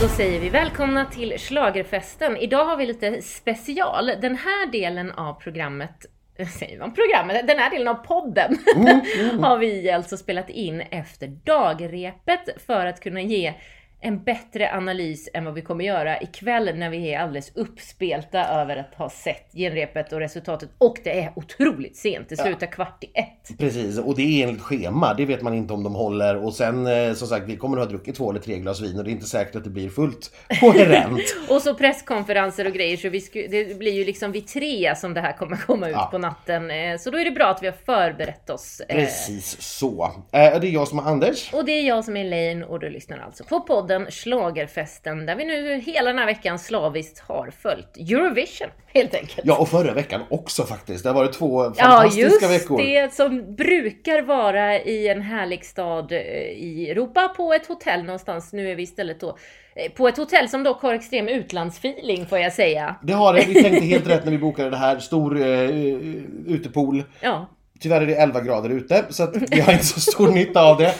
Då säger vi välkomna till Schlagerfesten. Idag har vi lite special. Den här delen av programmet Säger man programmet? Den här delen av podden har vi alltså spelat in efter dagrepet för att kunna ge en bättre analys än vad vi kommer göra ikväll när vi är alldeles uppspelta över att ha sett genrepet och resultatet. Och det är otroligt sent, det slutar kvart i ett. Precis, och det är enligt schema. Det vet man inte om de håller. Och sen eh, som sagt, vi kommer att ha druckit två eller tre glas vin och det är inte säkert att det blir fullt koherent. Och så presskonferenser och grejer, så vi sku, det blir ju liksom vid tre som det här kommer komma ut Ja. på natten. Eh, Så då är det bra att vi har förberett oss. eh, Precis så. Det är jag som är Anders. Och det är jag som är Elaine och du lyssnar alltså på podden Schlagerfesten där vi nu hela den här veckan slaviskt har följt Eurovision helt enkelt. Ja, och förra veckan också faktiskt. Det har varit två Ja, fantastiska just veckor. det som brukar vara i en härlig stad eh, i Europa på ett hotell någonstans. Nu är vi istället då eh, på ett hotell som dock har extrem utlandsfeeling får jag säga. Det har det. Vi tänkte helt rätt när vi bokade det här. Stor eh, utepool. Ja. Tyvärr är det 11 grader ute, så att vi har inte så stor nytta av det.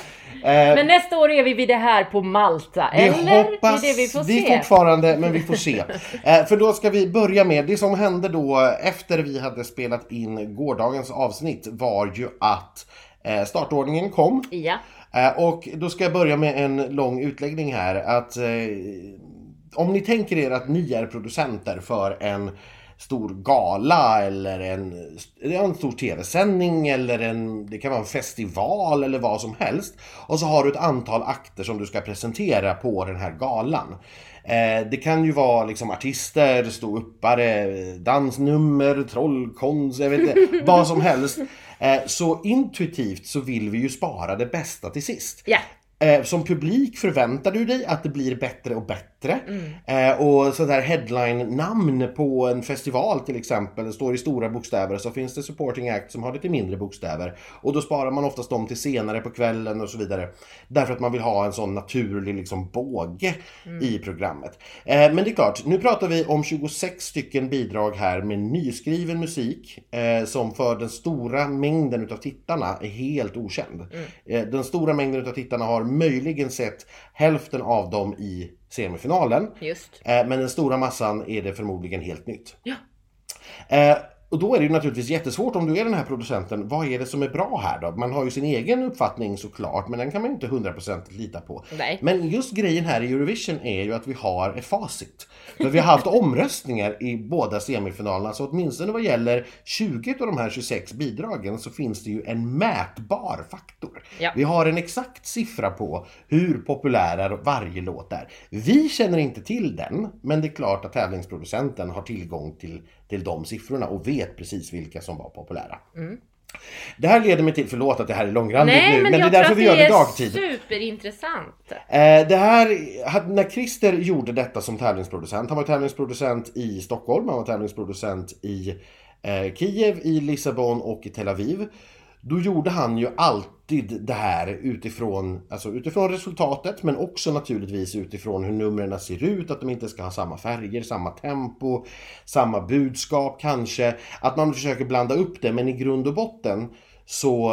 Eh, Men nästa år är vi vid det här på Malta, Vi eller? hoppas det är det vi får vi se. fortfarande, men vi får se. Eh, för då ska vi börja med, det som hände då efter vi hade spelat in gårdagens avsnitt var ju att eh, startordningen kom. Ja. Och då ska jag börja med en lång utläggning här. Att om ni tänker er att ni är producenter för en stor gala eller en, en stor tv-sändning eller en, det kan vara en festival eller vad som helst. Och så har du ett antal akter som du ska presentera på den här galan. Eh, det kan ju vara liksom artister, ståuppare, dansnummer, trollkonst, jag vet inte, vad som helst. Eh, så intuitivt så vill vi ju spara det bästa till sist. Ja. Eh, som publik förväntar du dig att det blir bättre och bättre. Eh, och sånt här headline-namn på en festival till exempel, det står i stora bokstäver, så finns det supporting act som har lite mindre bokstäver. Och då sparar man oftast dem till senare på kvällen och så vidare. Därför att man vill ha en sån naturlig liksom båge i programmet. Eh, men det är klart, nu pratar vi om 26 stycken bidrag här med nyskriven musik eh, som för den stora mängden utav tittarna är helt okänd. Eh, den stora mängden utav tittarna har möjligen sett hälften av dem i semifinalen. Just. Eh, men den stora massan är det förmodligen helt nytt. Ja. Och då är det ju naturligtvis jättesvårt om du är den här producenten. Vad är det som är bra här då? Man har ju sin egen uppfattning såklart, men den kan man ju inte 100% lita på. Nej. Men just grejen här i Eurovision är ju att vi har ett facit. För vi har haft omröstningar i båda semifinalerna, så åtminstone vad gäller 20 av de här 26 bidragen så finns det ju en mätbar faktor. Ja. Vi har en exakt siffra på hur populära varje låt är. Vi känner inte till den, men det är klart att tävlingsproducenten har tillgång till, till de siffrorna och vet precis vilka som var populära. Det här leder mig till, förlåt att det här är långrandigt Nej, nu, men, men, det är därför vi gör det det är dagtid. superintressant. Eh, det här, när Christer gjorde detta som tävlingsproducent, han var tävlingsproducent i Stockholm, han var tävlingsproducent i eh, Kiev, i Lissabon och i Tel Aviv. Då gjorde han ju alltid det här utifrån, alltså utifrån resultatet men också naturligtvis utifrån hur numren ser ut, att de inte ska ha samma färger, samma tempo, samma budskap kanske. Att man försöker blanda upp det men i grund och botten så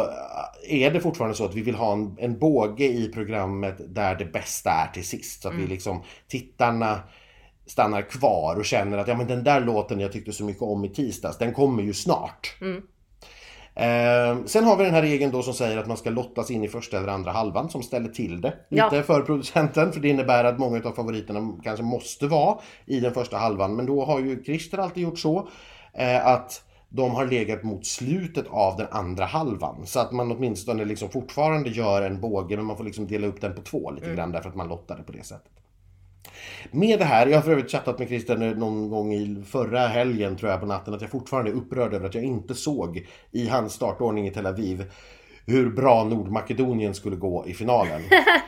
eh, är det fortfarande så att vi vill ha en, en båge i programmet där det bästa är till sist. Så att vi liksom, tittarna stannar kvar och känner att ja men den där låten jag tyckte så mycket om i tisdags, den kommer ju snart. Eh, sen har vi den här regeln då som säger att man ska lottas in i första eller andra halvan som ställer till det lite Ja. för producenten. För det innebär att många av favoriterna kanske måste vara i den första halvan. Men då har ju Christer alltid gjort så eh, att de har legat mot slutet av den andra halvan. Så att man åtminstone liksom fortfarande gör en båge men man får liksom dela upp den på två lite grann därför att man lottade på det sättet. Med det här, jag har för övrigt chattat med Christer någon gång i förra helgen tror jag på natten att jag fortfarande är upprörd över att jag inte såg i hans startordning i Tel Aviv hur bra Nordmakedonien skulle gå i finalen.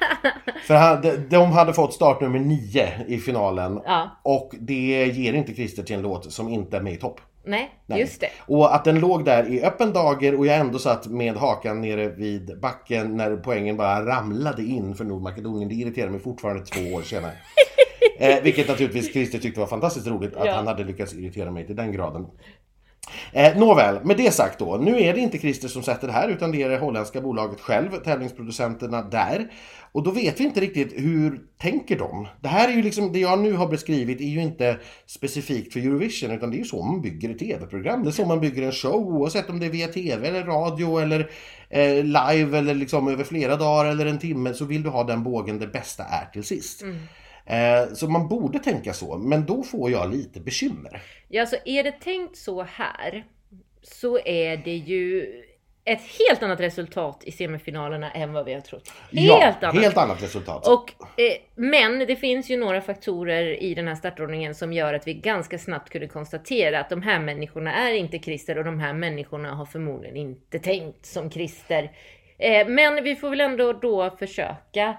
För han- de- de hade fått startnummer 9 i finalen Ja. och det ger inte Christer till en låt som inte är med i topp. Nej, Nej. just det. Och att den låg där i öppen dager och jag ändå satt med hakan nere vid backen när poängen bara ramlade in för Nordmakedonien. Det irriterar mig fortfarande två år senare. eh, vilket naturligtvis Christer tyckte var fantastiskt roligt att Ja. han hade lyckats irritera mig till den graden. Eh, nåväl, med det sagt då. Nu är det inte Christer som sätter det här utan det är det holländska bolaget själv, tävlingsproducenterna där. Och då vet vi inte riktigt hur tänker de? Det här är ju liksom, det jag nu har beskrivit är ju inte specifikt för Eurovision utan det är ju så man bygger ett tv-program. Det är så man bygger en show oavsett om det är via tv eller radio eller eh, live eller liksom över flera dagar eller en timme så vill du ha den bågen det bästa är till sist. Mm. Eh, så man borde tänka så, men då får jag lite bekymmer. Ja, så är det tänkt så här så är det ju ett helt annat resultat i semifinalerna än vad vi har trott. Helt, ja, annat. helt annat resultat. Och, eh, men det finns ju några faktorer i den här startordningen som gör att vi ganska snabbt kunde konstatera att de här människorna är inte Christer och de här människorna har förmodligen inte tänkt som Christer. Eh, men vi får väl ändå då försöka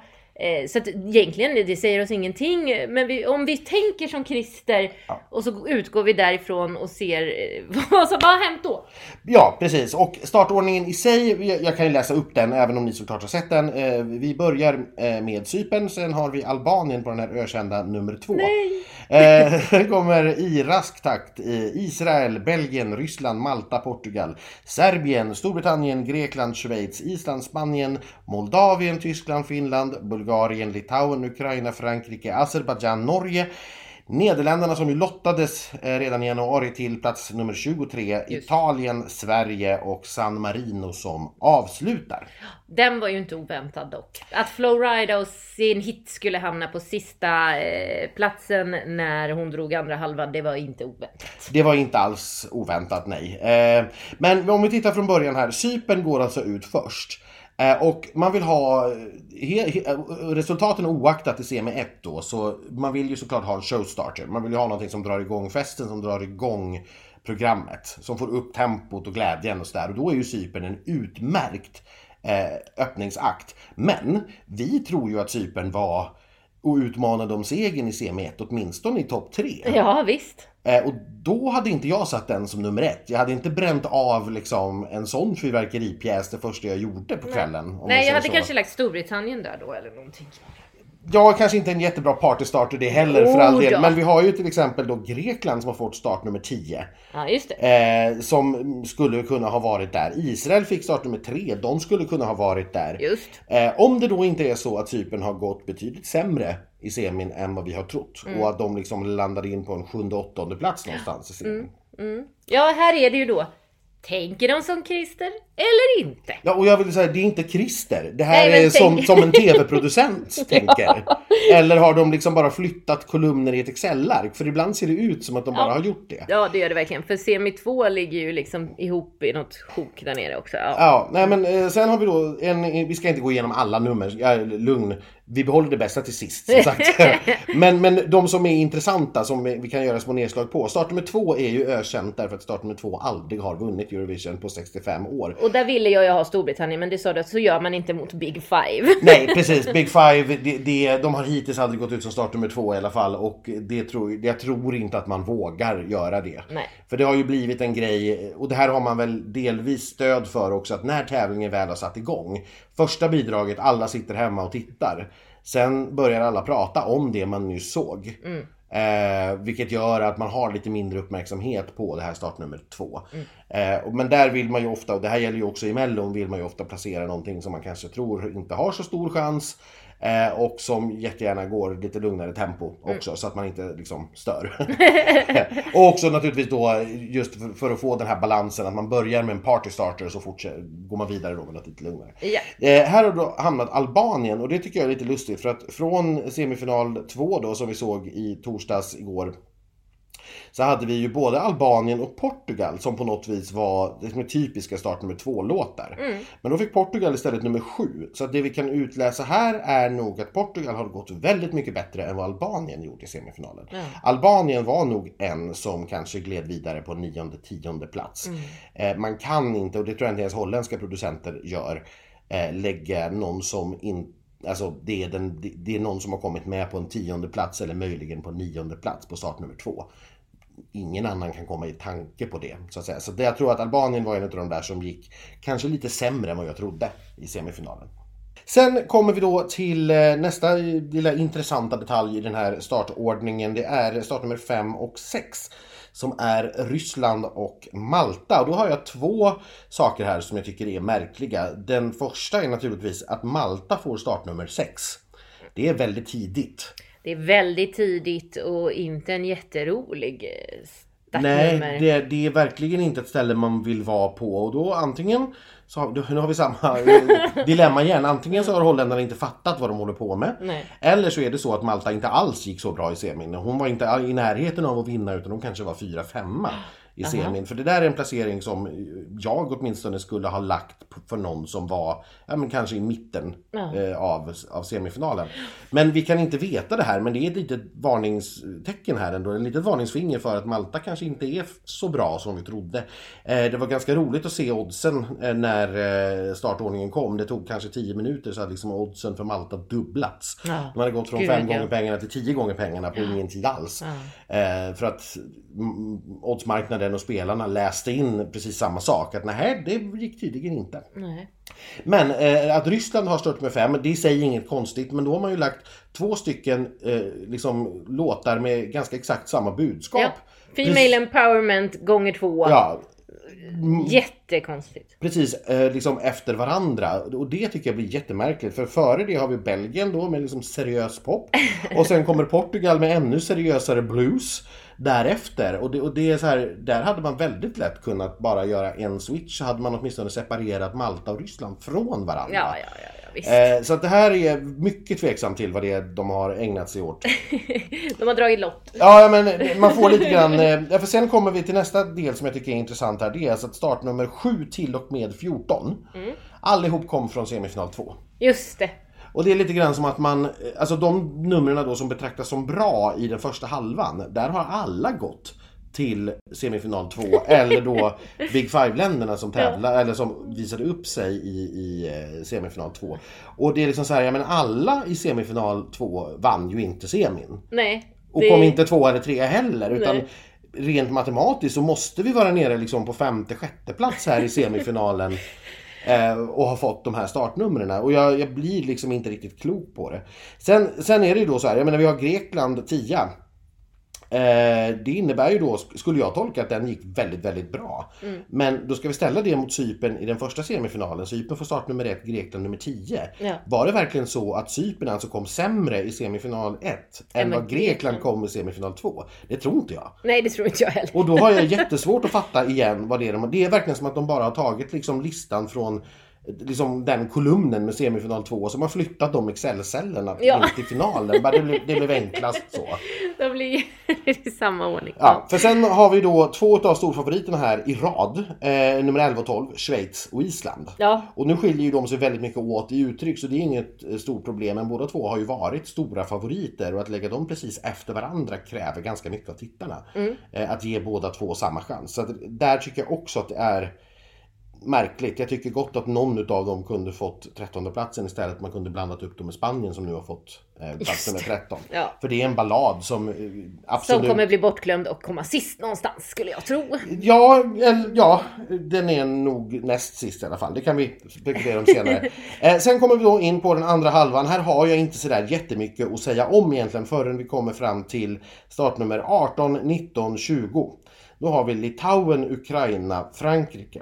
så att egentligen, det säger oss ingenting. Men vi, om vi tänker som Christer ja. och så utgår vi därifrån och ser eh, vad som har hänt då. Ja, precis. Och startordningen i sig, jag kan ju läsa upp den även om ni såklart har sett den. Eh, vi börjar med Cypern, sen har vi Albanien på den här ökända nummer två. Nej! Den kommer i rask takt. Israel, Belgien, Ryssland, Malta, Portugal, Serbien, Storbritannien, Grekland, Schweiz, Island, Spanien, Moldavien, Tyskland, Finland, Bulgarien Bulgarien, Litauen, Ukraina, Frankrike, Azerbajdzjan, Norge. Nederländerna som ju lottades eh, redan i januari till plats nummer 23. Just. Italien, Sverige och San Marino som avslutar. Den var ju inte oväntad dock. Att Flowrida och sin hit skulle hamna på sista eh, platsen när hon drog andra halvan, det var inte oväntat. Det var inte alls oväntat, nej. Eh, men om vi tittar från början här. Cypern går alltså ut först. Eh, och man vill ha, eh, resultaten oaktat i semi 1 då, så man vill ju såklart ha en showstarter. Man vill ju ha någonting som drar igång festen, som drar igång programmet. Som får upp tempot och glädjen och sådär. Och då är ju Cypern en utmärkt eh, öppningsakt. Men vi tror ju att Cypern var och utmanade om segern i semi 1, åtminstone i topp 3. Ja, visst. Eh, och då hade inte jag satt den som nummer ett. Jag hade inte bränt av liksom, en sån fyrverkeripjäs det första jag gjorde på kvällen. Nej, jag hade så. kanske lagt Storbritannien där då eller någonting. Ja, kanske inte en jättebra partystarter det heller oh, för all del. Ja. Men vi har ju till exempel då Grekland som har fått start nummer 10. Ja, just det. Eh, som skulle kunna ha varit där. Israel fick start nummer 3. De skulle kunna ha varit där. Just. Eh, om det då inte är så att Cypern har gått betydligt sämre i semin än vad vi har trott. Mm. Och att de liksom landade in på en sjunde, åttonde plats någonstans i semin. Mm. Mm. Ja, här är det ju då Tänker de som Christer eller inte? Ja, och jag vill säga, det är inte Christer. Det här Nej, är som, som en tv-producent tänker. Eller har de liksom bara flyttat kolumner i ett Excel-ark? För ibland ser det ut som att de ja. bara har gjort det. Ja, det gör det verkligen. För Semi 2 ligger ju liksom ihop i något sjok där nere också. Ja, ja nej men eh, sen har vi då en, vi ska inte gå igenom alla nummer, ja, lugn vi behåller det bästa till sist som sagt. men, men de som är intressanta som vi kan göra små nedslag på. Start nummer två är ju ökänt därför att start nummer två aldrig har vunnit Eurovision på 65 år. Och där ville jag ju ha Storbritannien men det sa du att så gör man inte mot Big Five. Nej precis, Big Five det, det, de har hittills aldrig gått ut som start nummer två i alla fall och det tror, jag tror inte att man vågar göra det. Nej. För det har ju blivit en grej och det här har man väl delvis stöd för också att när tävlingen väl har satt igång Första bidraget, alla sitter hemma och tittar. Sen börjar alla prata om det man nyss såg. Mm. Eh, vilket gör att man har lite mindre uppmärksamhet på det här startnummer två. Mm. Eh, men där vill man ju ofta, och det här gäller ju också i Mellon, vill man ju ofta placera någonting som man kanske tror inte har så stor chans. Eh, och som jättegärna går lite lugnare tempo mm. också mm. så att man inte liksom stör. och också naturligtvis då just för, för, att få den här balansen att man börjar med en party starter och så fortsätter, går man vidare då med något lite lugnare. Ja. Eh, här har då hamnat Albanien och det tycker jag är lite lustigt för att från semifinal 2 då som vi såg i torsdags igår så hade vi ju både Albanien och Portugal som på något vis var det som är typiska start nummer två-låtar. Mm. Men då fick Portugal istället nummer sju. Så det vi kan utläsa här är nog att Portugal har gått väldigt mycket bättre än vad Albanien gjorde i semifinalen. Mm. Albanien var nog en som kanske gled vidare på nionde, tionde plats. Mm. Eh, man kan inte, och det tror jag inte ens holländska producenter gör, eh, lägga någon som inte Alltså det är, den, det är någon som har kommit med på en tionde plats eller möjligen på nionde plats på start nummer två ingen annan kan komma i tanke på det. Så att säga. Så det, jag tror att Albanien var en av de där som gick kanske lite sämre än vad jag trodde i semifinalen. Sen kommer vi då till eh, nästa lilla intressanta detalj i den här startordningen. Det är startnummer 5 och 6 som är Ryssland och Malta. Och då har jag två saker här som jag tycker är märkliga. Den första är naturligtvis att Malta får startnummer 6. Det är väldigt tidigt. Det är väldigt tidigt och inte en jätterolig eh, Nej, det, det är verkligen inte ett ställe man vill vara på. Och då antingen, så har, då- nu har vi samma eh, dilemma igen. Antingen så har holländarna inte fattat vad de håller på med. Nej. Eller så är det så att Malta inte alls gick så bra i semin. Hon var inte i närheten av att vinna utan hon kanske var 4-5 i semin. För det där är en placering som jag åtminstone skulle ha lagt för någon som var ja, men kanske i mitten Ja. eh, av, av semifinalen. Men vi kan inte veta det här men det är ett litet varningstecken här ändå. Ett litet varningsfinger för att Malta kanske inte är så bra som vi trodde. Eh, det var ganska roligt att se oddsen eh, när eh, startordningen kom. Det tog kanske 10 minuter så hade liksom oddsen för Malta dubblats. Ja. De hade gått från Gud, 5 ja. gånger pengarna till 10 gånger pengarna på ingen tid alls. Eh, för att mm, oddsmarknaden och spelarna läste in precis samma sak. Att nej, det gick tydligen inte. Nej. Men eh, att Ryssland har stört med fem, det i sig är inget konstigt. Men då har man ju lagt två stycken eh, liksom, låtar med ganska exakt samma budskap. Ja. Female empowerment gånger två. Ja, Jättekonstigt. precis eh, liksom efter varandra. Och det tycker jag blir jättemärkligt. För före det har vi Belgien då med liksom seriös pop. Och sen kommer Portugal med ännu seriösare blues. Därefter. Och det, och det är så här, där hade man väldigt lätt kunnat bara göra en switch. Så hade man åtminstone separerat Malta och Ryssland från varandra. Ja, ja, ja, ja visst. Eh, så att det här är mycket tveksamt till vad det är de har ägnat sig åt. De har dragit lott. Ja, men man får lite grann... eh, För sen kommer vi till nästa del som jag tycker är intressant här. Det är alltså att startnummer 7 till och med 14. Allihop kom från semifinal 2. Just det. Och det är lite grann som att man, eh, alltså de numren då som betraktas som bra i den första halvan, där har alla gått till semifinal 2 eller då Big Five-länderna som tävlar eller som visade upp sig i, i eh, semifinal 2. Och det är liksom så här, ja men alla i semifinal 2 vann ju inte semin. Nej. Och det- kom inte två eller tre heller utan Nej. rent matematiskt så måste vi vara nere liksom på femte, sjätte plats här i semifinalen eh, och har fått de här startnumren. Och jag, jag blir liksom inte riktigt klok på det. Sen, sen är det ju då så här, jag menar vi har Grekland 10. Eh, det innebär ju då, skulle jag tolka, att den gick väldigt, väldigt bra. Mm. Men då ska vi ställa det mot Cypern i den första semifinalen. Cypern får start nummer 1, Grekland nummer 10. Ja. Var det verkligen så att Cypern alltså kom sämre i semifinal 1 än vad Grekland Grekland. kom i semifinal 2? Det tror inte jag. Nej, det tror inte jag heller. Och då har jag jättesvårt att fatta igen vad det är de Det är verkligen som att de bara har tagit liksom listan från liksom den kolumnen med semifinal 2 och så har man flyttat de Excel-cellerna Ja. till finalen. Det blev, det blev enklast så. De blir i samma ordning. Ja, för sen har vi då två av storfavoriterna här i rad. Eh, nummer 11 och 12, Schweiz och Island. Ja. Och nu skiljer ju de sig väldigt mycket åt i uttryck så det är inget eh, stort problem. Men båda två har ju varit stora favoriter och att lägga dem precis efter varandra kräver ganska mycket av tittarna. Eh, att ge båda två samma chans. Så att där tycker jag också att det är märkligt. Jag tycker gott att någon av dem kunde fått 13 platsen istället. Man kunde blandat upp dem med Spanien som nu har fått eh, plats nummer 13. Ja. För det är en ballad som eh, Som absolut... kommer bli bortglömd och komma sist någonstans skulle jag tro. Ja, eller, ja, den är nog näst sist i alla fall. Det kan vi spekulera om senare. eh, sen kommer vi då in på den andra halvan. Här har jag inte sådär jättemycket att säga om egentligen förrän vi kommer fram till startnummer 18, 19, 20. Då har vi Litauen, Ukraina, Frankrike.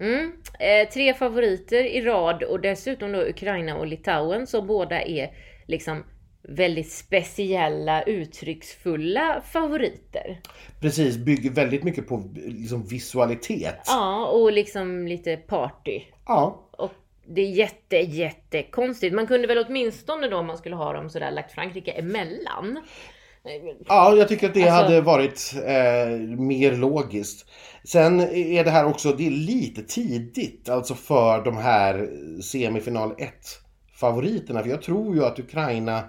Mm. Eh, tre favoriter i rad och dessutom då Ukraina och Litauen som båda är liksom väldigt speciella, uttrycksfulla favoriter. Precis, bygger väldigt mycket på liksom, visualitet. Ja, och liksom lite party. Ja, Och det är jätte, jätte konstigt. Man kunde väl åtminstone då om man skulle ha dem sådär lagt Frankrike emellan. Ja, jag tycker att det Alltså- hade varit eh, mer logiskt. Sen är det här också, det är lite tidigt alltså för de här semifinal 1 favoriterna. För jag tror ju att Ukraina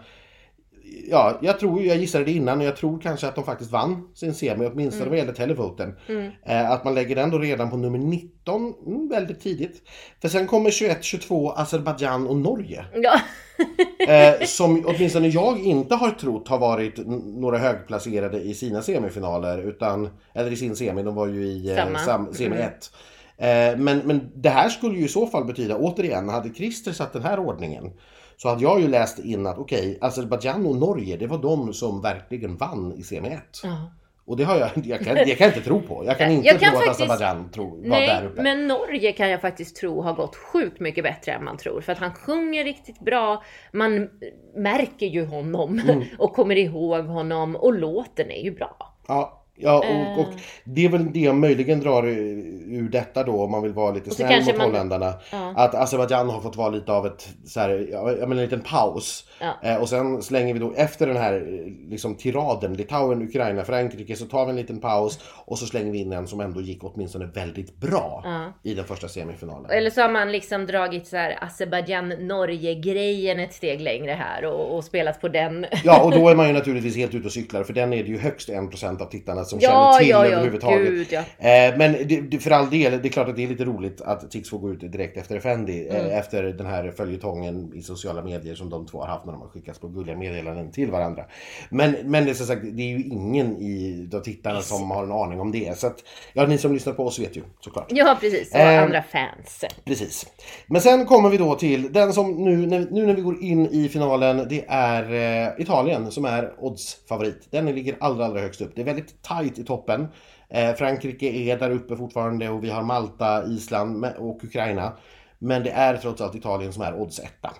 Ja, jag tror, jag gissade det innan och jag tror kanske att de faktiskt vann sin semi, åtminstone vad gäller televoten. Eh, att man lägger den då redan på nummer 19, mm, väldigt tidigt. För sen kommer 21, 22, Azerbajdzjan och Norge. Ja, Eh, som åtminstone jag inte har trott har varit några högplacerade i sina semifinaler. Utan, eller i sin semi, de var ju i eh, sam, semi Mm. 1. Eh, men, men det här skulle ju i så fall betyda, återigen, hade Christer satt den här ordningen så hade jag ju läst in att okej, okay, Azerbajdzjan och Norge, det var de som verkligen vann i semi 1. Ja. Och det har jag, jag kan, jag kan inte tro på. Jag kan inte Jag kan tro att faktiskt- Azerbajdzjan tro, var Nej, där uppe. men Norge kan jag faktiskt tro har gått sjukt mycket bättre än man tror. För att han sjunger riktigt bra, man märker ju honom Mm. och kommer ihåg honom och låten är ju bra. Ja, ja Eh. och, och det är väl det jag möjligen drar ur detta då om man vill vara lite snäll mot man- holländarna. Ja. Att Azerbajdzjan har fått vara lite av ett, så här, ja, jag menar, en liten paus. Ja. Eh, och sen slänger vi då efter den här liksom, tiraden, Litauen, Ukraina, Frankrike, så tar vi en liten paus och så slänger vi in en som ändå gick åtminstone väldigt bra Ja. i den första semifinalen. Eller så har man liksom dragit så här Azerbajdzjan-Norge-grejen ett steg längre här och, och spelat på den. Ja, och då är man ju naturligtvis helt ute och cyklar för den är det ju högst 1% av tittarna som Ja, känner till ja, ja, överhuvudtaget. gud, ja. Eh, men det, för all del, det är klart att det är lite roligt att Tix får gå ut direkt efter Effendi. Mm. Eh, efter den här följetongen i sociala medier som de två har haft när de har skickats på gulliga meddelanden till varandra. Men, men det är som sagt, det är ju ingen i de tittarna som har en aning om det. Så att, ja, ni som lyssnar på oss vet ju såklart. Ja, precis. Och Eh, andra fans. Precis. Men sen kommer vi då till den som nu när, nu när vi går in i finalen, det är eh, Italien som är oddsfavorit. Den ligger allra, allra högst upp. Det är väldigt tajt i toppen. Eh, Frankrike är där uppe fortfarande och vi har Malta, Island och Ukraina. Men det är trots allt Italien som är oddsetta.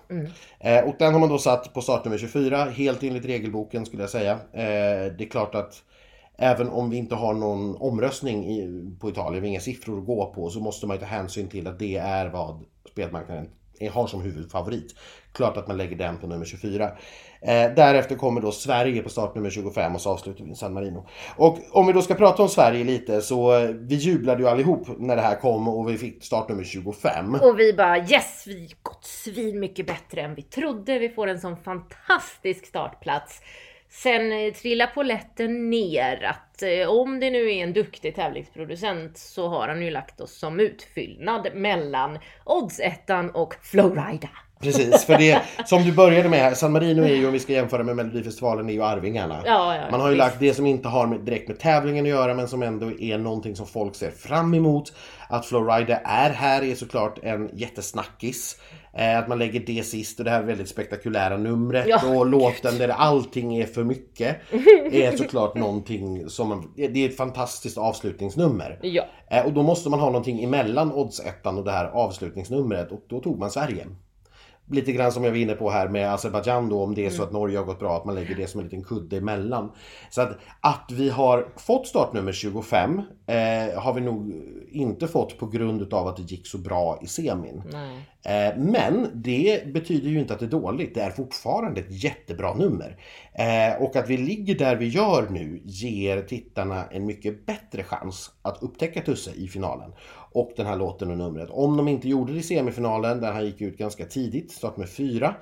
Eh, och den har man då satt på startnummer 24, helt enligt regelboken skulle jag säga. Eh, det är klart att Även om vi inte har någon omröstning i, på Italien, vi har inga siffror att gå på, så måste man ju ta hänsyn till att det är vad spelmarknaden har som huvudfavorit. Klart att man lägger den på nummer 24. Eh, därefter kommer då Sverige på startnummer 25 och så avslutar vi San Marino. Och om vi då ska prata om Sverige lite så eh, vi jublade ju allihop när det här kom och vi fick startnummer 25. Och vi bara yes, vi gått svin mycket bättre än vi trodde. Vi får en sån fantastisk startplats. Sen eh, trillar poletten ner att eh, om det nu är en duktig tävlingsproducent så har han ju lagt oss som utfyllnad mellan oddsettan och Flowrida. Precis, för det som du började med här, San Marino är ju om vi ska jämföra med Melodifestivalen är ju Arvingarna. Ja, ja, Man har ju visst. lagt det som inte har med, direkt med tävlingen att göra men som ändå är någonting som folk ser fram emot. Att Flowrida är här är såklart en jättesnackis. Eh, att man lägger det sist och det här väldigt spektakulära numret Ja, och låten där allting är för mycket. är såklart någonting som, man- det är ett fantastiskt avslutningsnummer. Ja. Eh, och då måste man ha någonting emellan oddsettan och det här avslutningsnumret och då tog man Sverige. Lite grann som jag var inne på här med Azerbajdzjan då om det är så att Norge har gått bra att man lägger det som en liten kudde emellan. Så att, att vi har fått startnummer 25 eh, har vi nog inte fått på grund utav att det gick så bra i semin. Eh, Men det betyder ju inte att det är dåligt. Det är fortfarande ett jättebra nummer. Eh, Och att vi ligger där vi gör nu ger tittarna en mycket bättre chans att upptäcka Tusse i finalen. Och den här låten och numret. Om de inte gjorde det i semifinalen, där han gick ut ganska tidigt, start med fyra,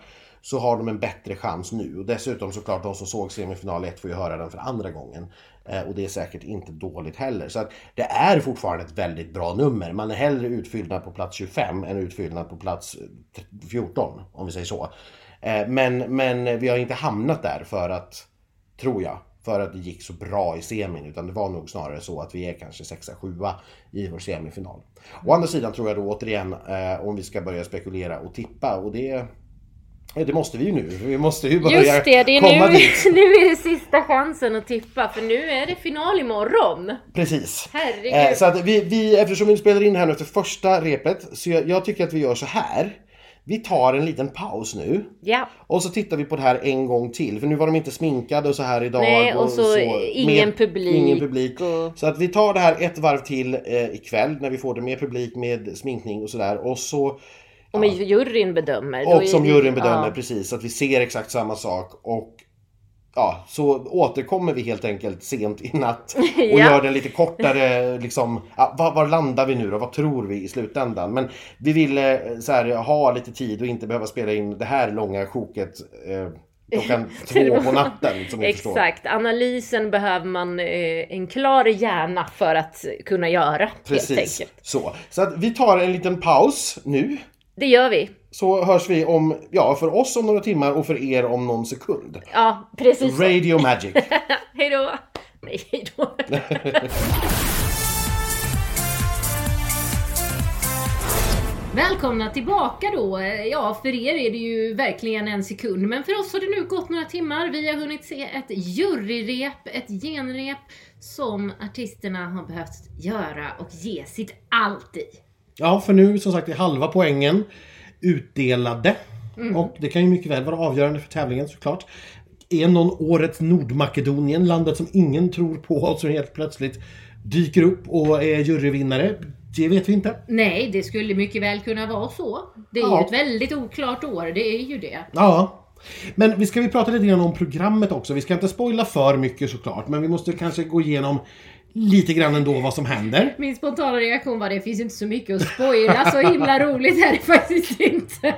så har de en bättre chans nu. Och dessutom såklart de som såg semifinal 1 får ju höra den för andra gången. Eh, Och det är säkert inte dåligt heller. Så att det är fortfarande ett väldigt bra nummer. Man är hellre utfyllnad på plats 25 än utfyllnad på plats 14, om vi säger så. Eh, Men, men vi har inte hamnat där för att, tror jag, för att det gick så bra i semin. Utan det var nog snarare så att vi är kanske 6-7 i vår semifinal. Å andra sidan tror jag då återigen, eh, om vi ska börja spekulera och tippa. Och det, eh, det måste vi ju nu. Vi måste ju börja Just det, det är komma nu, dit. nu är det sista chansen att tippa för nu är det final imorgon. Precis. Herregud. Så att vi, vi, eftersom vi spelar in här nu efter första repet, så jag, jag tycker att vi gör så här. Vi tar en liten paus nu Ja, och så tittar vi på det här en gång till. För nu var de inte sminkade och så här idag. Nej, och så ingen publik Ingen publik. och- Så att vi tar det här ett varv till eh, ikväll när vi får det med publik, med sminkning och sådär. Och så om juryn bedömer. och som juryn bedömer ja. precis, så att vi ser exakt samma sak. Och ja, så återkommer vi helt enkelt sent i natt och Ja. gör den lite kortare. Liksom, ja, var, var landar vi nu då? Vad tror vi i slutändan? Men vi ville så här, ha lite tid och inte behöva spela in det här långa sjoket eh, klockan två på natten. Som ni förstår. Exakt, analysen behöver man eh, en klar hjärna för att kunna göra helt Precis, så. Så att vi tar en liten paus nu. Det gör vi. Så hörs vi om, ja för oss om några timmar och för er om någon sekund. Ja, precis. Radio Magic. Hej då! Nej, hej då. Välkomna tillbaka då. Ja, för er är det ju verkligen en sekund, men för oss har det nu gått några timmar. Vi har hunnit se ett juryrep, ett genrep som artisterna har behövt göra och ge sitt allt i. Ja, för nu som sagt är halva poängen utdelade. Och det kan ju mycket väl vara avgörande för tävlingen såklart. Är någon årets Nordmakedonien, landet som ingen tror på och som helt plötsligt dyker upp och är juryvinnare? Det vet vi inte. Nej, det skulle mycket väl kunna vara så. Det är Ja. ju ett väldigt oklart år, det är ju det. Ja. Men vi ska vi prata lite grann om programmet också. Vi ska inte spoila för mycket såklart, men vi måste kanske gå igenom lite grann ändå vad som händer. Min spontana reaktion var det finns inte så mycket att spoila, så himla roligt är det faktiskt inte.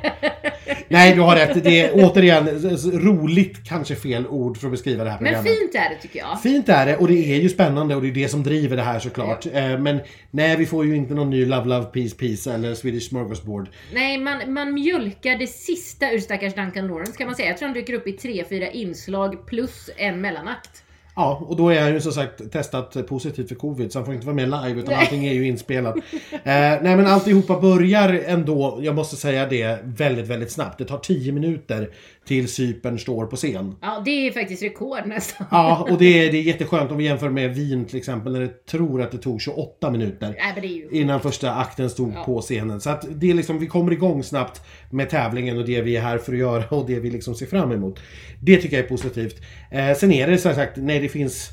Nej, du har rätt. Det är återigen roligt, kanske fel ord för att beskriva det här Men programmet. fint är det tycker jag. Fint är det och det är ju spännande och det är det som driver det här såklart. Eh, Men nej, vi får ju inte någon ny Love Love Peace Peace eller Swedish Smorgasbord. Nej, man, man mjölkar det sista ur stackars Duncan Lawrence kan man säga. Jag tror han dyker upp i tre, fyra inslag plus en mellanakt. Ja, och då är han ju som sagt testat positivt för covid så han får inte vara med live utan Nej. allting är ju inspelat. eh, nej men alltihopa börjar ändå, jag måste säga det, väldigt väldigt snabbt. Det tar 10 minuter till Cypern står på scen. Ja, det är faktiskt rekord nästan. Ja, och det är, det är jätteskönt om vi jämför med Wien till exempel när det tror att det tog 28 minuter. Nej. Innan första akten stod Ja. på scenen. Så att det är liksom, vi kommer igång snabbt med tävlingen och det vi är här för att göra och det vi liksom ser fram emot. Det tycker jag är positivt. Eh, sen är det som sagt, nej det finns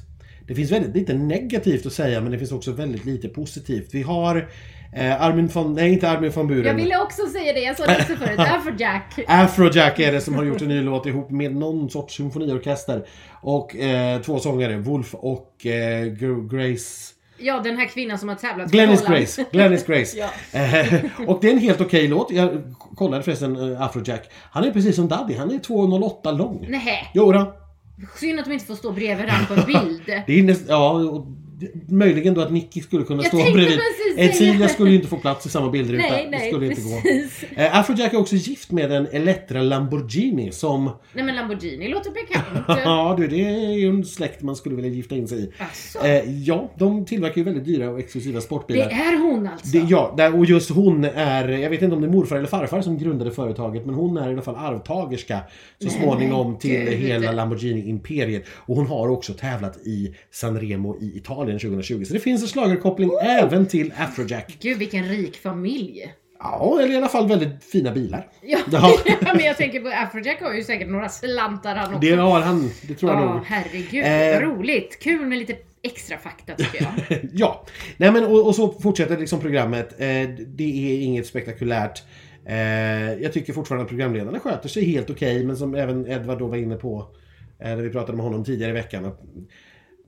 det finns väldigt lite negativt att säga men det finns också väldigt lite positivt. Vi har eh, Armin von, nej inte Armin von Buren. Jag ville också säga det, jag sa det också förut. Afrojack. Afrojack är det som har gjort en ny låt ihop med någon sorts symfoniorkester. Och eh, två sångare, Wolf och eh, Gr- Grace Ja, den här kvinnan som har tävlat Glennis. Grace. Glennis Grace. Ja. Eh, och det är en helt okej låt. Jag kollade förresten eh, Afrojack. Han är precis som Daddy. Han är 2,08 lång. Nej, Jo då. synd att de inte får stå bredvid varandra på en bild. Det är näst, ja, och möjligen då att Nicky skulle kunna Jag stå bredvid. precis Etzilia det. skulle ju inte få plats i samma bildruta. Nej, det nej, skulle inte gå. precis. Eh, Afrojack är också gift med en Elettra Lamborghini som... Nej men Lamborghini låter bekant. Ja du, det är ju en släkt man skulle vilja gifta in sig i. Asså. Eh, ja, de tillverkar ju väldigt dyra och exklusiva Det sportbilar. är hon alltså? Det, ja, och just hon är, jag vet inte om det är morfar eller farfar som grundade företaget, men hon är i alla fall arvtagerska så småningom till hela Lamborghini-imperiet. Och hon har också tävlat i Sanremo i Italien 2020. Så det finns en schlagerkoppling även till Afrojack. Gud vilken rik familj. Ja, eller i alla fall väldigt fina bilar. Ja, Ja. men jag tänker på Afrojack har ju säkert några slantar han också. Det har han, det tror jag Ja, nog. herregud. Eh. Roligt. Kul med lite extra fakta tycker jag. Ja, nej men och, och så fortsätter liksom programmet. Eh, det är inget spektakulärt. Eh, jag tycker fortfarande att programledarna sköter sig helt okej, men som även Edvard då var inne på eh, när vi pratade med honom tidigare i veckan. Att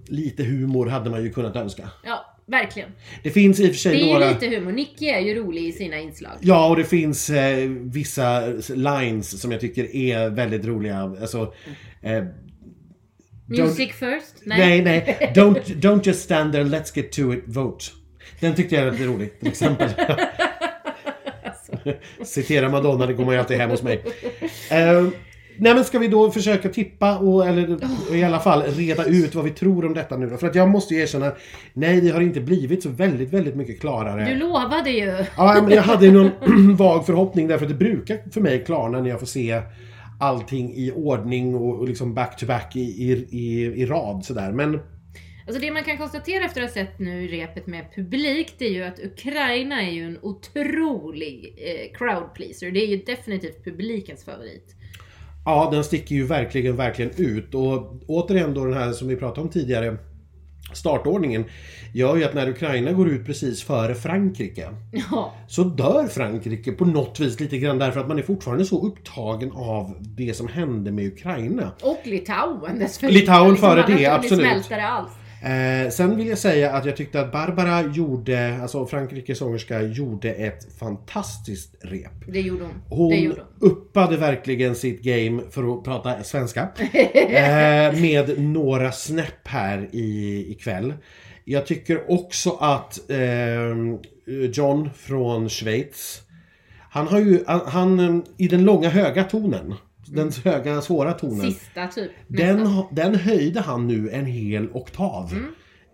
lite humor hade man ju kunnat önska. Ja, verkligen. Det finns i och för sig Det är ju några... lite humor. Nicky är ju rolig i sina inslag. Ja, och det finns eh, vissa lines som jag tycker är väldigt roliga. Alltså, eh, Music first? Nej, nej. Don't, don't just stand there, let's get to it, vote. Den tyckte jag var lite rolig, till exempel. Citera Madonna, det går man ju alltid hem hos mig. Eh, nej men ska vi då försöka tippa och eller i alla fall reda ut vad vi tror om detta nu då? För att jag måste ju erkänna, nej det har inte blivit så väldigt, väldigt mycket klarare. Du lovade ju. Ja, men jag hade ju någon vag förhoppning därför att det brukar för mig klarna när jag får se allting i ordning och, och liksom back to back i, i, i, i rad sådär. Men Alltså det man kan konstatera efter att ha sett nu repet med publik, det är ju att Ukraina är ju en otrolig eh, crowd pleaser. Det är ju definitivt publikens favorit. Ja, den sticker ju verkligen, verkligen ut. Och återigen då den här som vi pratade om tidigare, startordningen, gör ju att när Ukraina går ut precis före Frankrike, Ja, så dör Frankrike på något vis lite grann därför att man är fortfarande så upptagen av det som hände med Ukraina. och Litauen dessförinnan. Litauen före man har det, absolut. alls. Eh, sen vill jag säga att jag tyckte att Barbara gjorde, alltså Frankrikes sångerska, gjorde ett fantastiskt rep. Det gjorde hon. Hon Det gjorde hon. uppade verkligen sitt game, för att prata svenska, eh, med några snäpp här i, ikväll. Jag tycker också att eh, John från Schweiz, han har ju, han, han eh, i den långa höga tonen, den höga svåra tonen. Sista typ. Den, ha- den höjde han nu en hel oktav.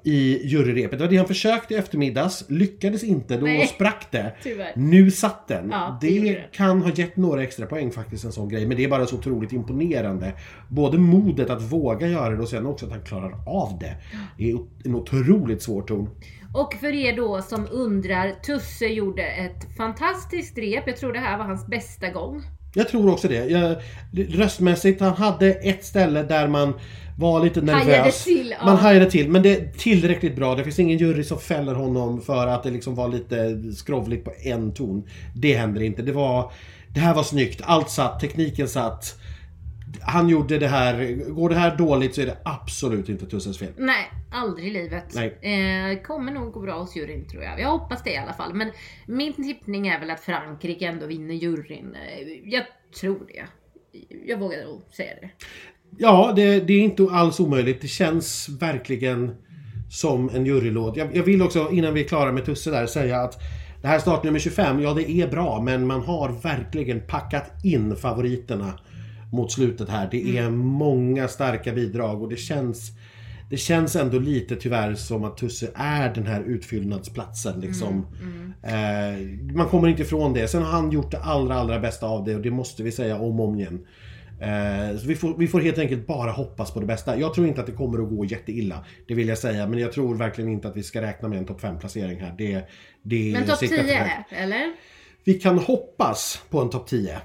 i juryrepet. Det var det han försökte i eftermiddags, lyckades inte, då Nej. sprack det. Tyvärr. Nu satt den. Ja, det det. kan ha gett några extra poäng faktiskt, en sån grej. Men det är bara så otroligt imponerande. Både modet att våga göra det och sen också att han klarar av det. Det är en otroligt svår ton. Och för er då som undrar, Tusse gjorde ett fantastiskt rep. Jag tror det här var hans bästa gång. Jag tror också det. Jag, röstmässigt, han hade ett ställe där man var lite nervös. Hajade till, ja. Man hajade till, men det är tillräckligt bra. Det finns ingen jury som fäller honom för att det liksom var lite skrovligt på en ton. Det händer inte. Det var... Det här var snyggt. Allt satt, tekniken satt. Han gjorde det här. Går det här dåligt så är det absolut inte Tusses fel. Nej, aldrig i livet. Nej. Eh, kommer nog gå bra hos juryn tror jag. Jag hoppas det i alla fall. Men min tippning är väl att Frankrike ändå vinner juryn. Eh, Jag tror det. Jag vågar nog säga det. Ja, det, det är inte alls omöjligt. Det känns verkligen som en jurylåt. Jag, jag vill också, innan vi är klara med Tusse där, säga att det här startnummer 25, ja det är bra, men man har verkligen packat in favoriterna mot slutet här. Det är många starka bidrag och det känns det känns ändå lite tyvärr som att Tusse är den här utfyllnadsplatsen liksom. Eh, man kommer inte ifrån det. Sen har han gjort det allra, allra bästa av det och det måste vi säga om och om igen. Eh, vi, får, vi får helt enkelt bara hoppas på det bästa. Jag tror inte att det kommer att gå jätteilla. Det vill jag säga. Men jag tror verkligen inte att vi ska räkna med en topp 5 placering här. Det, det Men topp siktar för 10 högt. eller? Vi kan hoppas på en topp 10. Eh,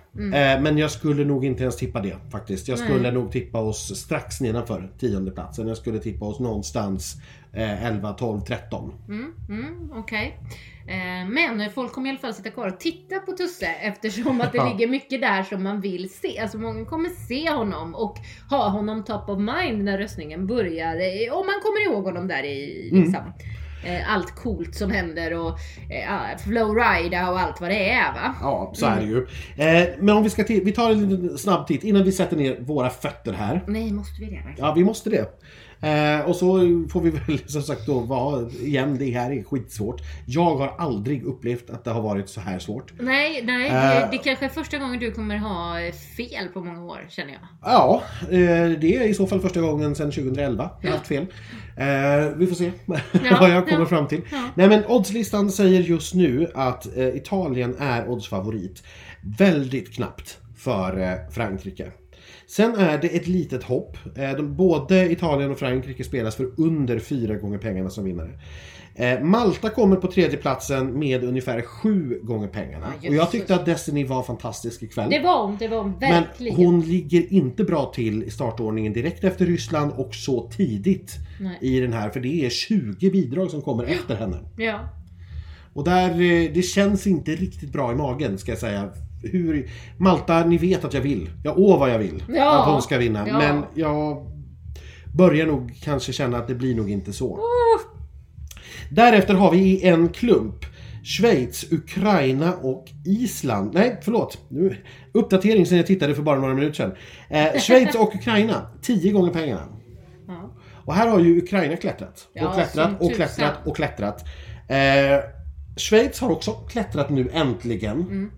men jag skulle nog inte ens tippa det faktiskt. Jag skulle nog tippa oss strax nedanför tionde platsen. Jag skulle tippa oss någonstans eh, 11, 12, 13. Mm, mm, Okej. Eh, Men folk kommer i alla fall sitta kvar och titta på Tusse eftersom att det Ja. ligger mycket där som man vill se. Alltså många kommer se honom och ha honom top of mind när röstningen börjar. eh, Om man kommer ihåg honom där i Mm. liksom, eh, allt coolt som händer och eh, Flowrida och allt vad det är va? Ja, så är det ju. Eh, men om vi ska till, vi tar en snabb titt innan vi sätter ner våra fötter här. Nej, måste vi det verkligen? Ja, vi måste det. Eh, och så får vi väl som sagt då vara igen, det här är skitsvårt. Jag har aldrig upplevt att det har varit så här svårt. Nej, nej. Eh. det, det kanske är första gången du kommer ha fel på många år känner jag. Ja, eh, det är i så fall första gången sedan 2011 jag har haft fel. Eh, vi får se vad jag kommer ja. fram till. Ja. Nej men oddslistan säger just nu att eh, Italien är oddsfavorit. Väldigt knappt för eh, Frankrike. Sen är det ett litet hopp. Eh, de, både Italien och Frankrike spelas för under fyra gånger pengarna som vinnare. Eh, Malta kommer på tredje platsen med ungefär sju gånger pengarna. Ja, och jag tyckte att Destiny var fantastisk ikväll. Det var hon, det var hon Men verkligen. hon ligger inte bra till i startordningen direkt efter Ryssland och så tidigt Nej. i den här. För det är 20 bidrag som kommer efter henne. Ja. Och där, eh, det känns inte riktigt bra i magen ska jag säga. Hur, Malta, ni vet att jag vill. Jag åh vad jag vill Ja. att hon ska vinna. Ja. Men jag börjar nog kanske känna att det blir nog inte så. Oh, Därefter har vi i en klump Schweiz, Ukraina och Island. Nej, förlåt. Nu, uppdatering sen jag tittade för bara några minuter sedan. Eh, Schweiz och Ukraina, 10 gånger pengarna. Ja. Och här har ju Ukraina klättrat. Ja, och klättrat och klättrat och klättrat. Eh, Schweiz har också klättrat nu äntligen. Mm.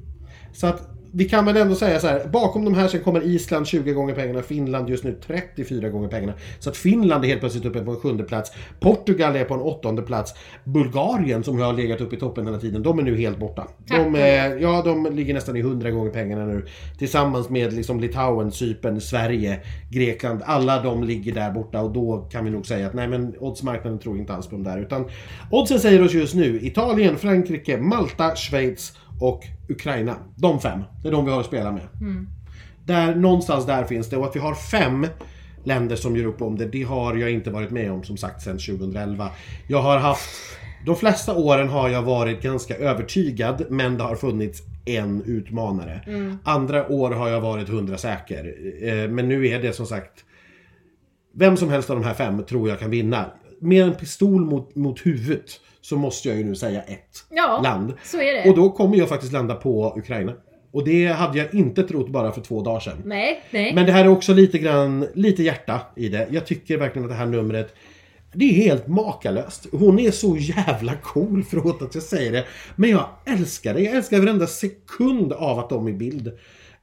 Så att vi kan väl ändå säga så här. Bakom de här sen kommer Island 20 gånger pengarna. Finland just nu 34 gånger pengarna. Så att Finland är helt plötsligt uppe på en sjunde plats. Portugal är på en åttonde plats. Bulgarien som har legat uppe i toppen hela tiden. De är nu helt borta. De, eh, ja, de ligger nästan i 100 gånger pengarna nu. Tillsammans med liksom Litauen, Cypern, Sverige, Grekland. Alla de ligger där borta och då kan vi nog säga att nej men oddsmarknaden tror inte alls på dem där. Utan oddsen säger oss just nu Italien, Frankrike, Malta, Schweiz och Ukraina. De fem. Det är de vi har att spela med. Där, någonstans där finns det och att vi har fem länder som gör upp om det, det har jag inte varit med om som sagt sedan 2011. Jag har haft de flesta åren har jag varit ganska övertygad men det har funnits en utmanare. Andra år har jag varit hundra säker. Eh, Men nu är det som sagt Vem som helst av de här fem tror jag kan vinna. Med en pistol mot, mot huvudet så måste jag ju nu säga ett Ja, land. så är det. Och då kommer jag faktiskt landa på Ukraina. Och det hade jag inte trott bara för två dagar sedan. Nej, nej. Men det här är också lite grann, lite hjärta i det. Jag tycker verkligen att det här numret det är helt makalöst. Hon är så jävla cool, förlåt att jag säger det. Men jag älskar det. Jag älskar varenda sekund av att de är i bild.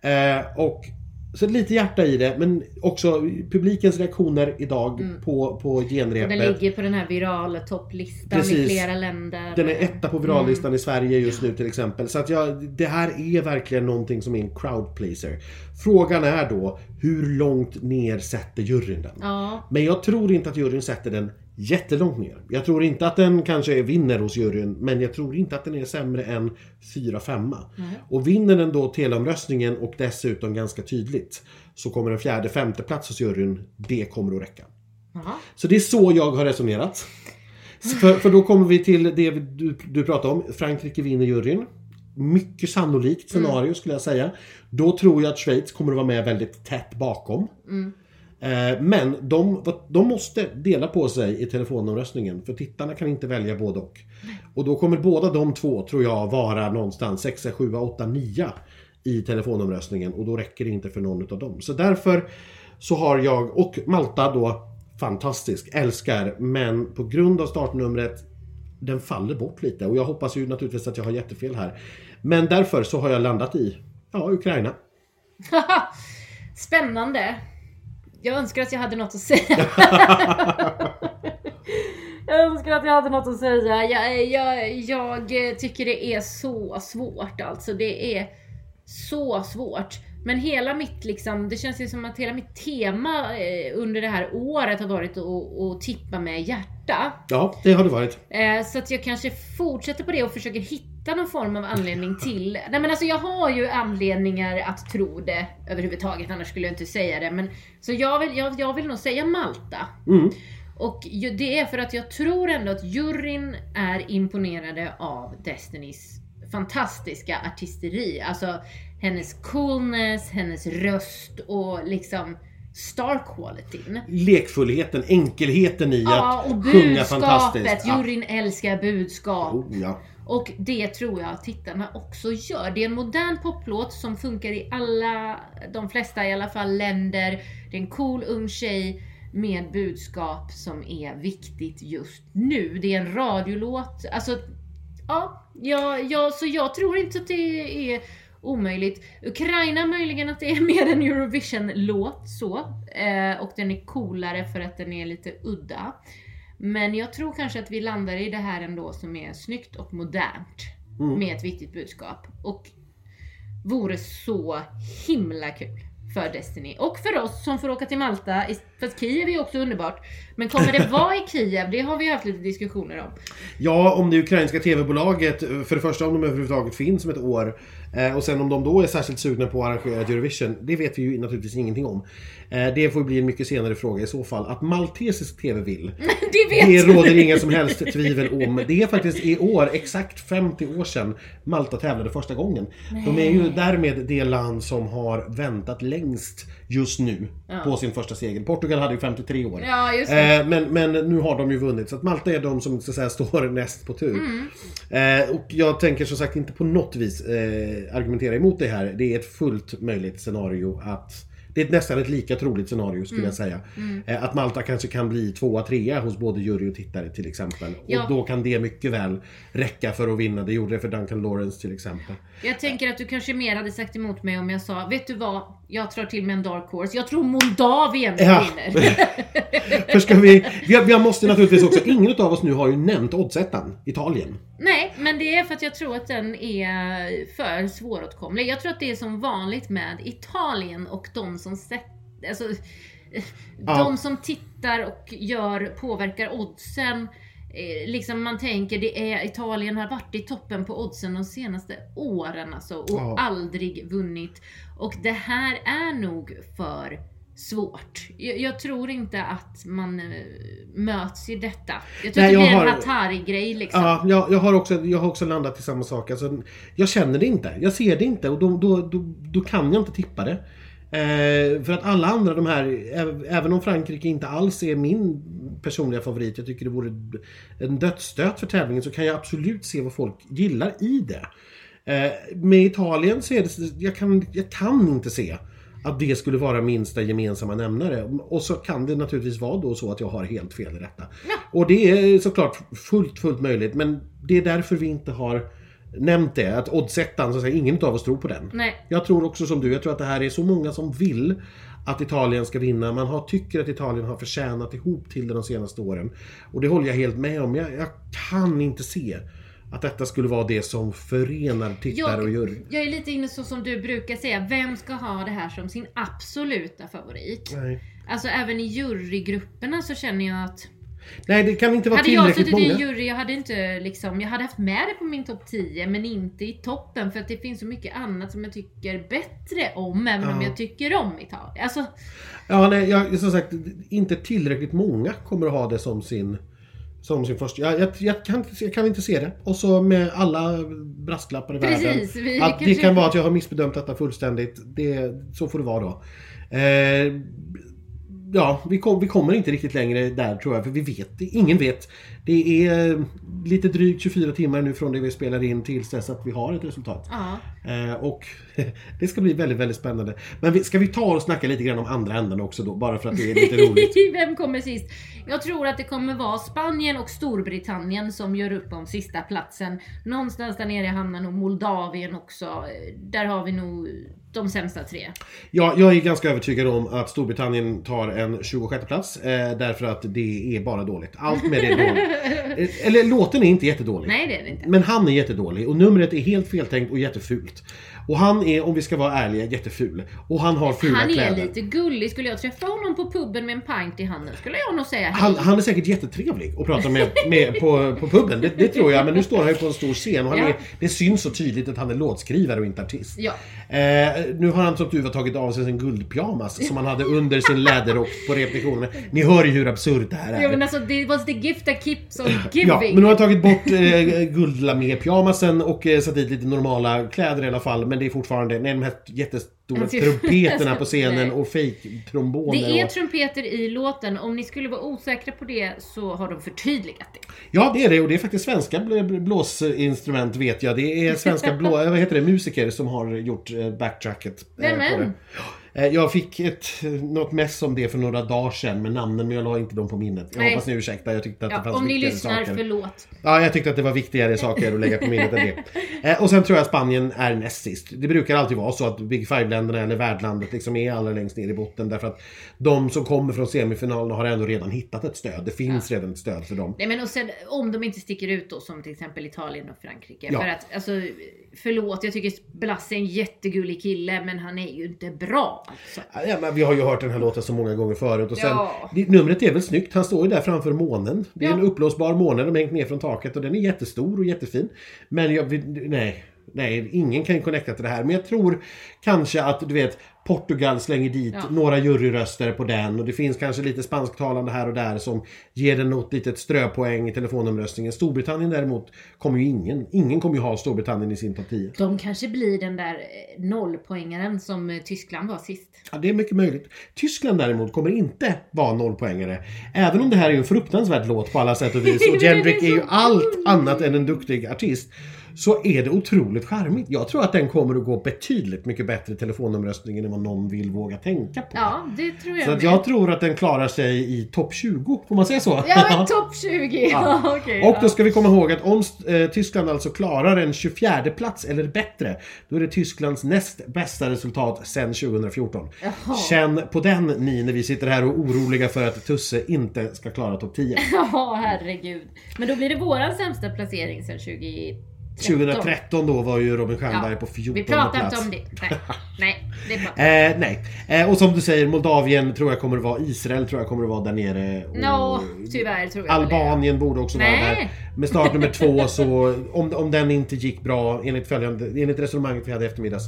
Eh, och Så lite hjärta i det, men också publikens reaktioner idag på, på Och den genrepet. ligger på den här virala topplistan i Precis. flera länder. Den är etta på virallistan i Sverige just nu till exempel. Så att jag, det här är verkligen någonting som är en crowd pleaser. Frågan är då, hur långt ner sätter juryn den? Ja, Men jag tror inte att juryn sätter den jättelångt ner. Jag tror inte att den kanske vinner hos juryn, men jag tror inte att den är sämre än 4-5. Och vinner den då teleomröstningen och dessutom ganska tydligt så kommer en fjärde, femte plats hos juryn, det kommer att räcka. Jaha. Så det är så jag har resonerat. För, för då kommer vi till det du, du pratade om. Frankrike vinner juryn. Mycket sannolikt scenario skulle jag säga. Då tror jag att Schweiz kommer att vara med väldigt tätt bakom. Eh, Eh, men de, de måste dela på sig i telefonomröstningen för tittarna kan inte välja både och. Och då kommer båda de två, tror jag, vara någonstans 6, 7, 8, 9 i telefonomröstningen och då räcker det inte för någon av dem. Så därför så har jag, och Malta då, fantastisk, älskar, men på grund av startnumret den faller bort lite och jag hoppas ju naturligtvis att jag har jättefel här. Men därför så har jag landat i, ja, Ukraina. Spännande. Jag önskar att jag hade något att säga. jag önskar att jag hade något att säga. Jag, jag, jag tycker det är så svårt alltså. Det är så svårt. Men hela mitt liksom, det känns ju som att hela mitt tema eh, under det här året har varit att, att tippa med hjärtat hjärta. Ja, det har det varit. Eh, så att jag kanske fortsätter på det och försöker hitta någon form av anledning till. Nej men alltså jag har ju anledningar att tro det överhuvudtaget, annars skulle jag inte säga det. Men, så jag vill, jag, jag vill nog säga Malta. Mm. Och ju, det är för att jag tror ändå att juryn är imponerade av Destinys fantastiska artisteri. Alltså hennes coolness, hennes röst och liksom star qualityn. Lekfullheten, enkelheten i Ja, att och sjunga fantastiskt. Ja. Juryn älskar budskap. Oh, ja. Och det tror jag att tittarna också gör. Det är en modern poplåt som funkar i alla, de flesta i alla fall, länder. Det är en cool ung tjej med budskap som är viktigt just nu. Det är en radiolåt. Alltså, ja, ja, ja så jag tror inte att det är omöjligt. Ukraina möjligen att det är mer en Eurovision-låt så. Eh, och den är coolare för att den är lite udda. Men jag tror kanske att vi landar i det här ändå som är snyggt och modernt. Mm. Med ett viktigt budskap. Och vore så himla kul för Destiny. Och för oss som får åka till Malta, för att Kiev är också underbart. Men kommer det vara i Kiev? Det har vi haft lite diskussioner om. Ja, om det ukrainska TV-bolaget, för det första om de överhuvudtaget finns om ett år eh, och sen om de då är särskilt sugna på att arrangera Eurovision, det vet vi ju naturligtvis ingenting om. Eh, Det får bli en mycket senare fråga i så fall. Att maltesisk TV vill, Det det råder inga som helst tvivel om. Det är faktiskt i år, exakt 50 år sedan, Malta tävlade första gången. De är ju därmed det land som har väntat längst just nu på sin första seger. Portugal hade ju 53 år. Ja. Eh, men, men nu har de ju vunnit, så att Malta är de som så att säga, står näst på tur. Mm. Eh, och jag tänker som sagt inte på något vis eh, argumentera emot det här. Det är ett fullt möjligt scenario att det är nästan ett lika troligt scenario skulle Mm. jag säga. Eh, att Malta kanske kan bli tvåa, trea hos både jury och tittare till exempel. Ja. Och då kan det mycket väl räcka för att vinna. Det gjorde det för Duncan Lawrence till exempel. Jag tänker att du kanske mer hade sagt emot mig om jag sa, vet du vad? Jag tar till med en dark horse. Jag tror Moldavien Ja. vinner. för ska vi, vi, vi måste naturligtvis också, ingen av oss nu har ju nämnt oddsettan, Italien. Nej, men det är för att jag tror att den är för svåråtkomlig. Jag tror att det är som vanligt med Italien och de som sätter, alltså, Ja. de som tittar och gör, påverkar oddsen. Eh, liksom man tänker, det är, Italien har varit i toppen på oddsen de senaste åren alltså och Ja. aldrig vunnit. Och det här är nog för svårt. Jag, jag tror inte att man eh, möts i detta. Jag tror Nej, att det blir en Hatari-grej liksom. Ja, jag, jag, har också, jag har också landat i samma sak. Alltså, jag känner det inte. Jag ser det inte och då, då, då, då kan jag inte tippa det. Eh, för att alla andra de här, äv- även om Frankrike inte alls är min personliga favorit, jag tycker det vore en dödsstöt för tävlingen, så kan jag absolut se vad folk gillar i det. Eh, med Italien så är det, jag kan, jag kan inte se att det skulle vara minsta gemensamma nämnare. Och så kan det naturligtvis vara då så att jag har helt fel i detta. Och det är såklart fullt, fullt möjligt. Men det är därför vi inte har nämnt det, att oddsettan, så att säga, ingen av oss tror på den. Nej. Jag tror också som du, jag tror att det här är så många som vill att Italien ska vinna. Man har, tycker att Italien har förtjänat ihop till det de senaste åren. Och det håller jag helt med om. Jag, jag kan inte se att detta skulle vara det som förenar tittare och jury. Jag är lite inne så som du brukar säga, vem ska ha det här som sin absoluta favorit? Nej. Alltså även i jurygrupperna så känner jag att Nej, det kan inte vara hade jag tillräckligt suttit i en många. jury, jag hade inte liksom, jag hade haft med det på min topp 10 men inte i toppen för att det finns så mycket annat som jag tycker bättre om även om Ja. jag tycker om Italien. Alltså, Ja, nej, jag, som sagt, inte tillräckligt många kommer att ha det som sin som sin första. Jag, jag, jag, kan, jag kan inte se det. Och så med alla brasklappar i Precis, världen. vi Att det kan vara att jag har missbedömt detta fullständigt. Det, så får det vara då. Eh, ja, vi, kom, vi kommer inte riktigt längre där tror jag. För vi vet, ingen vet. Det är lite drygt 24 timmar nu från det vi spelar in tills dess att vi har ett resultat. ja. Eh, och det ska bli väldigt, väldigt spännande. Men vi, ska vi ta och snacka lite grann om andra änden också då? Bara för att det är lite roligt. Vem kommer sist? Jag tror att det kommer vara Spanien och Storbritannien som gör upp om sista platsen. Någonstans där nere hamnar nog Moldavien också. Där har vi nog de sämsta tre. Ja, jag är ganska övertygad om att Storbritannien tar en 26 plats eh, därför att det är bara dåligt. Allt med det är dåligt. Eh, Eller låten är inte jättedålig. Nej det är det inte. Men han är jättedålig och numret är helt feltänkt och jättefult. Och han är, om vi ska vara ärliga, jätteful. Och han har fula Han är kläder. lite gullig. Skulle jag träffa honom på puben med en pint i handen skulle jag nog säga hej. Han, han är säkert jättetrevlig att prata med, med på, på puben, det, det tror jag. Men nu står han ju på en stor scen och han Ja. är, det syns så tydligt att han är låtskrivare och inte artist. Ja. Eh, nu har han som tur var tagit av sig sin guldpyjamas som han hade under sin läderrock på repetitionerna. Ni hör ju hur absurt det här är. Ja men alltså det was the gift that keeps on Ja, giving. men nu har jag tagit bort eh, guldlamé-pyjamasen och eh, satt dit lite normala kläder i alla fall. Men det är fortfarande, nej de här jättestora trumpeterna på scenen och fake-tromboner. det är och... trumpeter i låten. Om ni skulle vara osäkra på det så har de förtydligat det. Ja, det är det och det är faktiskt svenska bl- blåsinstrument vet jag. Det är svenska blå, vad heter det, musiker som har gjort eh, backtracket. eh, Nämen. Det. Eh, Jag fick ett, något mess om det för några dagar sedan med namnen men jag la inte dem på minnet. Jag Nej. hoppas ni ursäktar, jag tyckte att det Ja, fanns om ni lyssnar, saker. förlåt. Ja, jag tyckte att det var viktigare saker att lägga på minnet än det. Eh, och sen tror jag Spanien är näst sist. Det brukar alltid vara så att Big Five-länderna eller värdlandet liksom är allra längst ner i botten därför att de som kommer från semifinalerna har ändå redan hittat ett stöd. Det finns redan ett stöd för dem. Nej men och sen om de inte sticker ut då som till exempel Italien och Frankrike. Ja. För att alltså, förlåt jag tycker Blasse är en jättegullig kille men han är ju inte bra. Ja, men vi har ju hört den här låten så många gånger förut och sen, Ja. numret är väl snyggt, han står ju där framför månen. Det är Ja. en uppblåsbar måne, de hängt ner från taket och den är jättestor och jättefin. Men jag, nej, nej, ingen kan connecta till det här. Men jag tror kanske att du vet Portugal slänger dit Ja. några juryröster på den och det finns kanske lite spansktalande här och där som ger den något litet ströpoäng i telefonomröstningen. Storbritannien däremot kommer ju ingen, ingen kommer ju ha Storbritannien i sin topp 10. De kanske blir den där eh, nollpoängaren som eh, Tyskland var sist. Ja, det är mycket möjligt. Tyskland däremot kommer inte vara nollpoängare. Även om det här är en fruktansvärd låt på alla sätt och vis och Jendrik är ju allt annat än en duktig artist. Så är det otroligt charmigt. Jag tror att den kommer att gå betydligt mycket bättre i telefonomröstningen än vad någon vill våga tänka på. Ja, det tror jag Så att jag tror att den klarar sig i topp 20, får man säga så? Ja men topp 20! Ja. okej. Och då ska vi komma ihåg att om eh, Tyskland alltså klarar en 24 plats eller bättre, då är det Tysklands näst bästa resultat sedan 2014. Jaha. Känn på den ni när vi sitter här och är oroliga för att Tusse inte ska klara topp 10. Ja, herregud. Men då blir det våran sämsta placering sedan 2013. 2013 då var ju Robin Stjernberg på 14 Vi pratar plats. inte om det. Nej, nej det pratar Eh, nej. Eh, och som du säger, Moldavien tror jag kommer att vara, Israel tror jag kommer att vara där nere. Och Nå, tyvärr tror jag väl det. Albanien borde också vara Nej. där. Med start nummer två så, om, om den inte gick bra enligt, följande, enligt resonemanget vi hade i eftermiddags,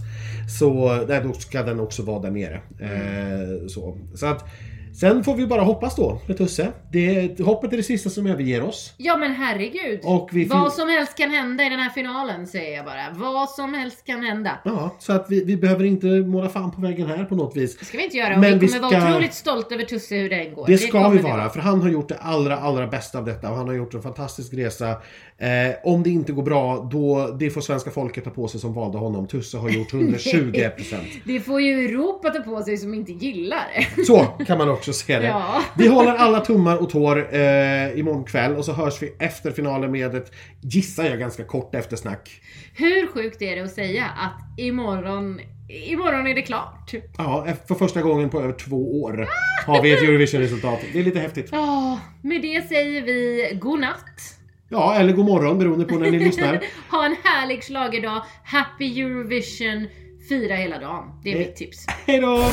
så nej, då ska den också vara där nere. Eh, så. så att, sen får vi bara hoppas då med Tusse. Det, hoppet är det sista som överger oss. Ja men herregud. Och vi Vad som helst kan hända i den här finalen säger jag bara. Vad som helst kan hända. Ja, så att vi, vi behöver inte måla fan på väggen här på något vis. Det ska vi inte göra och Men vi kommer ska- vara otroligt stolta över Tusse hur den går. Det ska kommer vi vara, för han har gjort det allra, allra bästa av detta och han har gjort en fantastisk resa. Eh, om det inte går bra, då det får svenska folket ta på sig som valde honom. Tusse har gjort 120%. Det får ju Europa ta på sig som inte gillar det. Så kan man också se det. Ja. Vi håller alla tummar och tår eh, imorgon kväll och så hörs vi efter finalen med ett, gissar jag, ganska kort eftersnack. Hur sjukt är det att säga att imorgon, imorgon är det klart? Ja, för första gången på över två år har vi ett Eurovision-resultat. Det är lite häftigt. Ja, med det säger vi god natt. Ja, eller god morgon beroende på när ni lyssnar. Ha en härlig schlagerdag. Happy Eurovision. Fira hela dagen. Det är mitt tips. Hej då!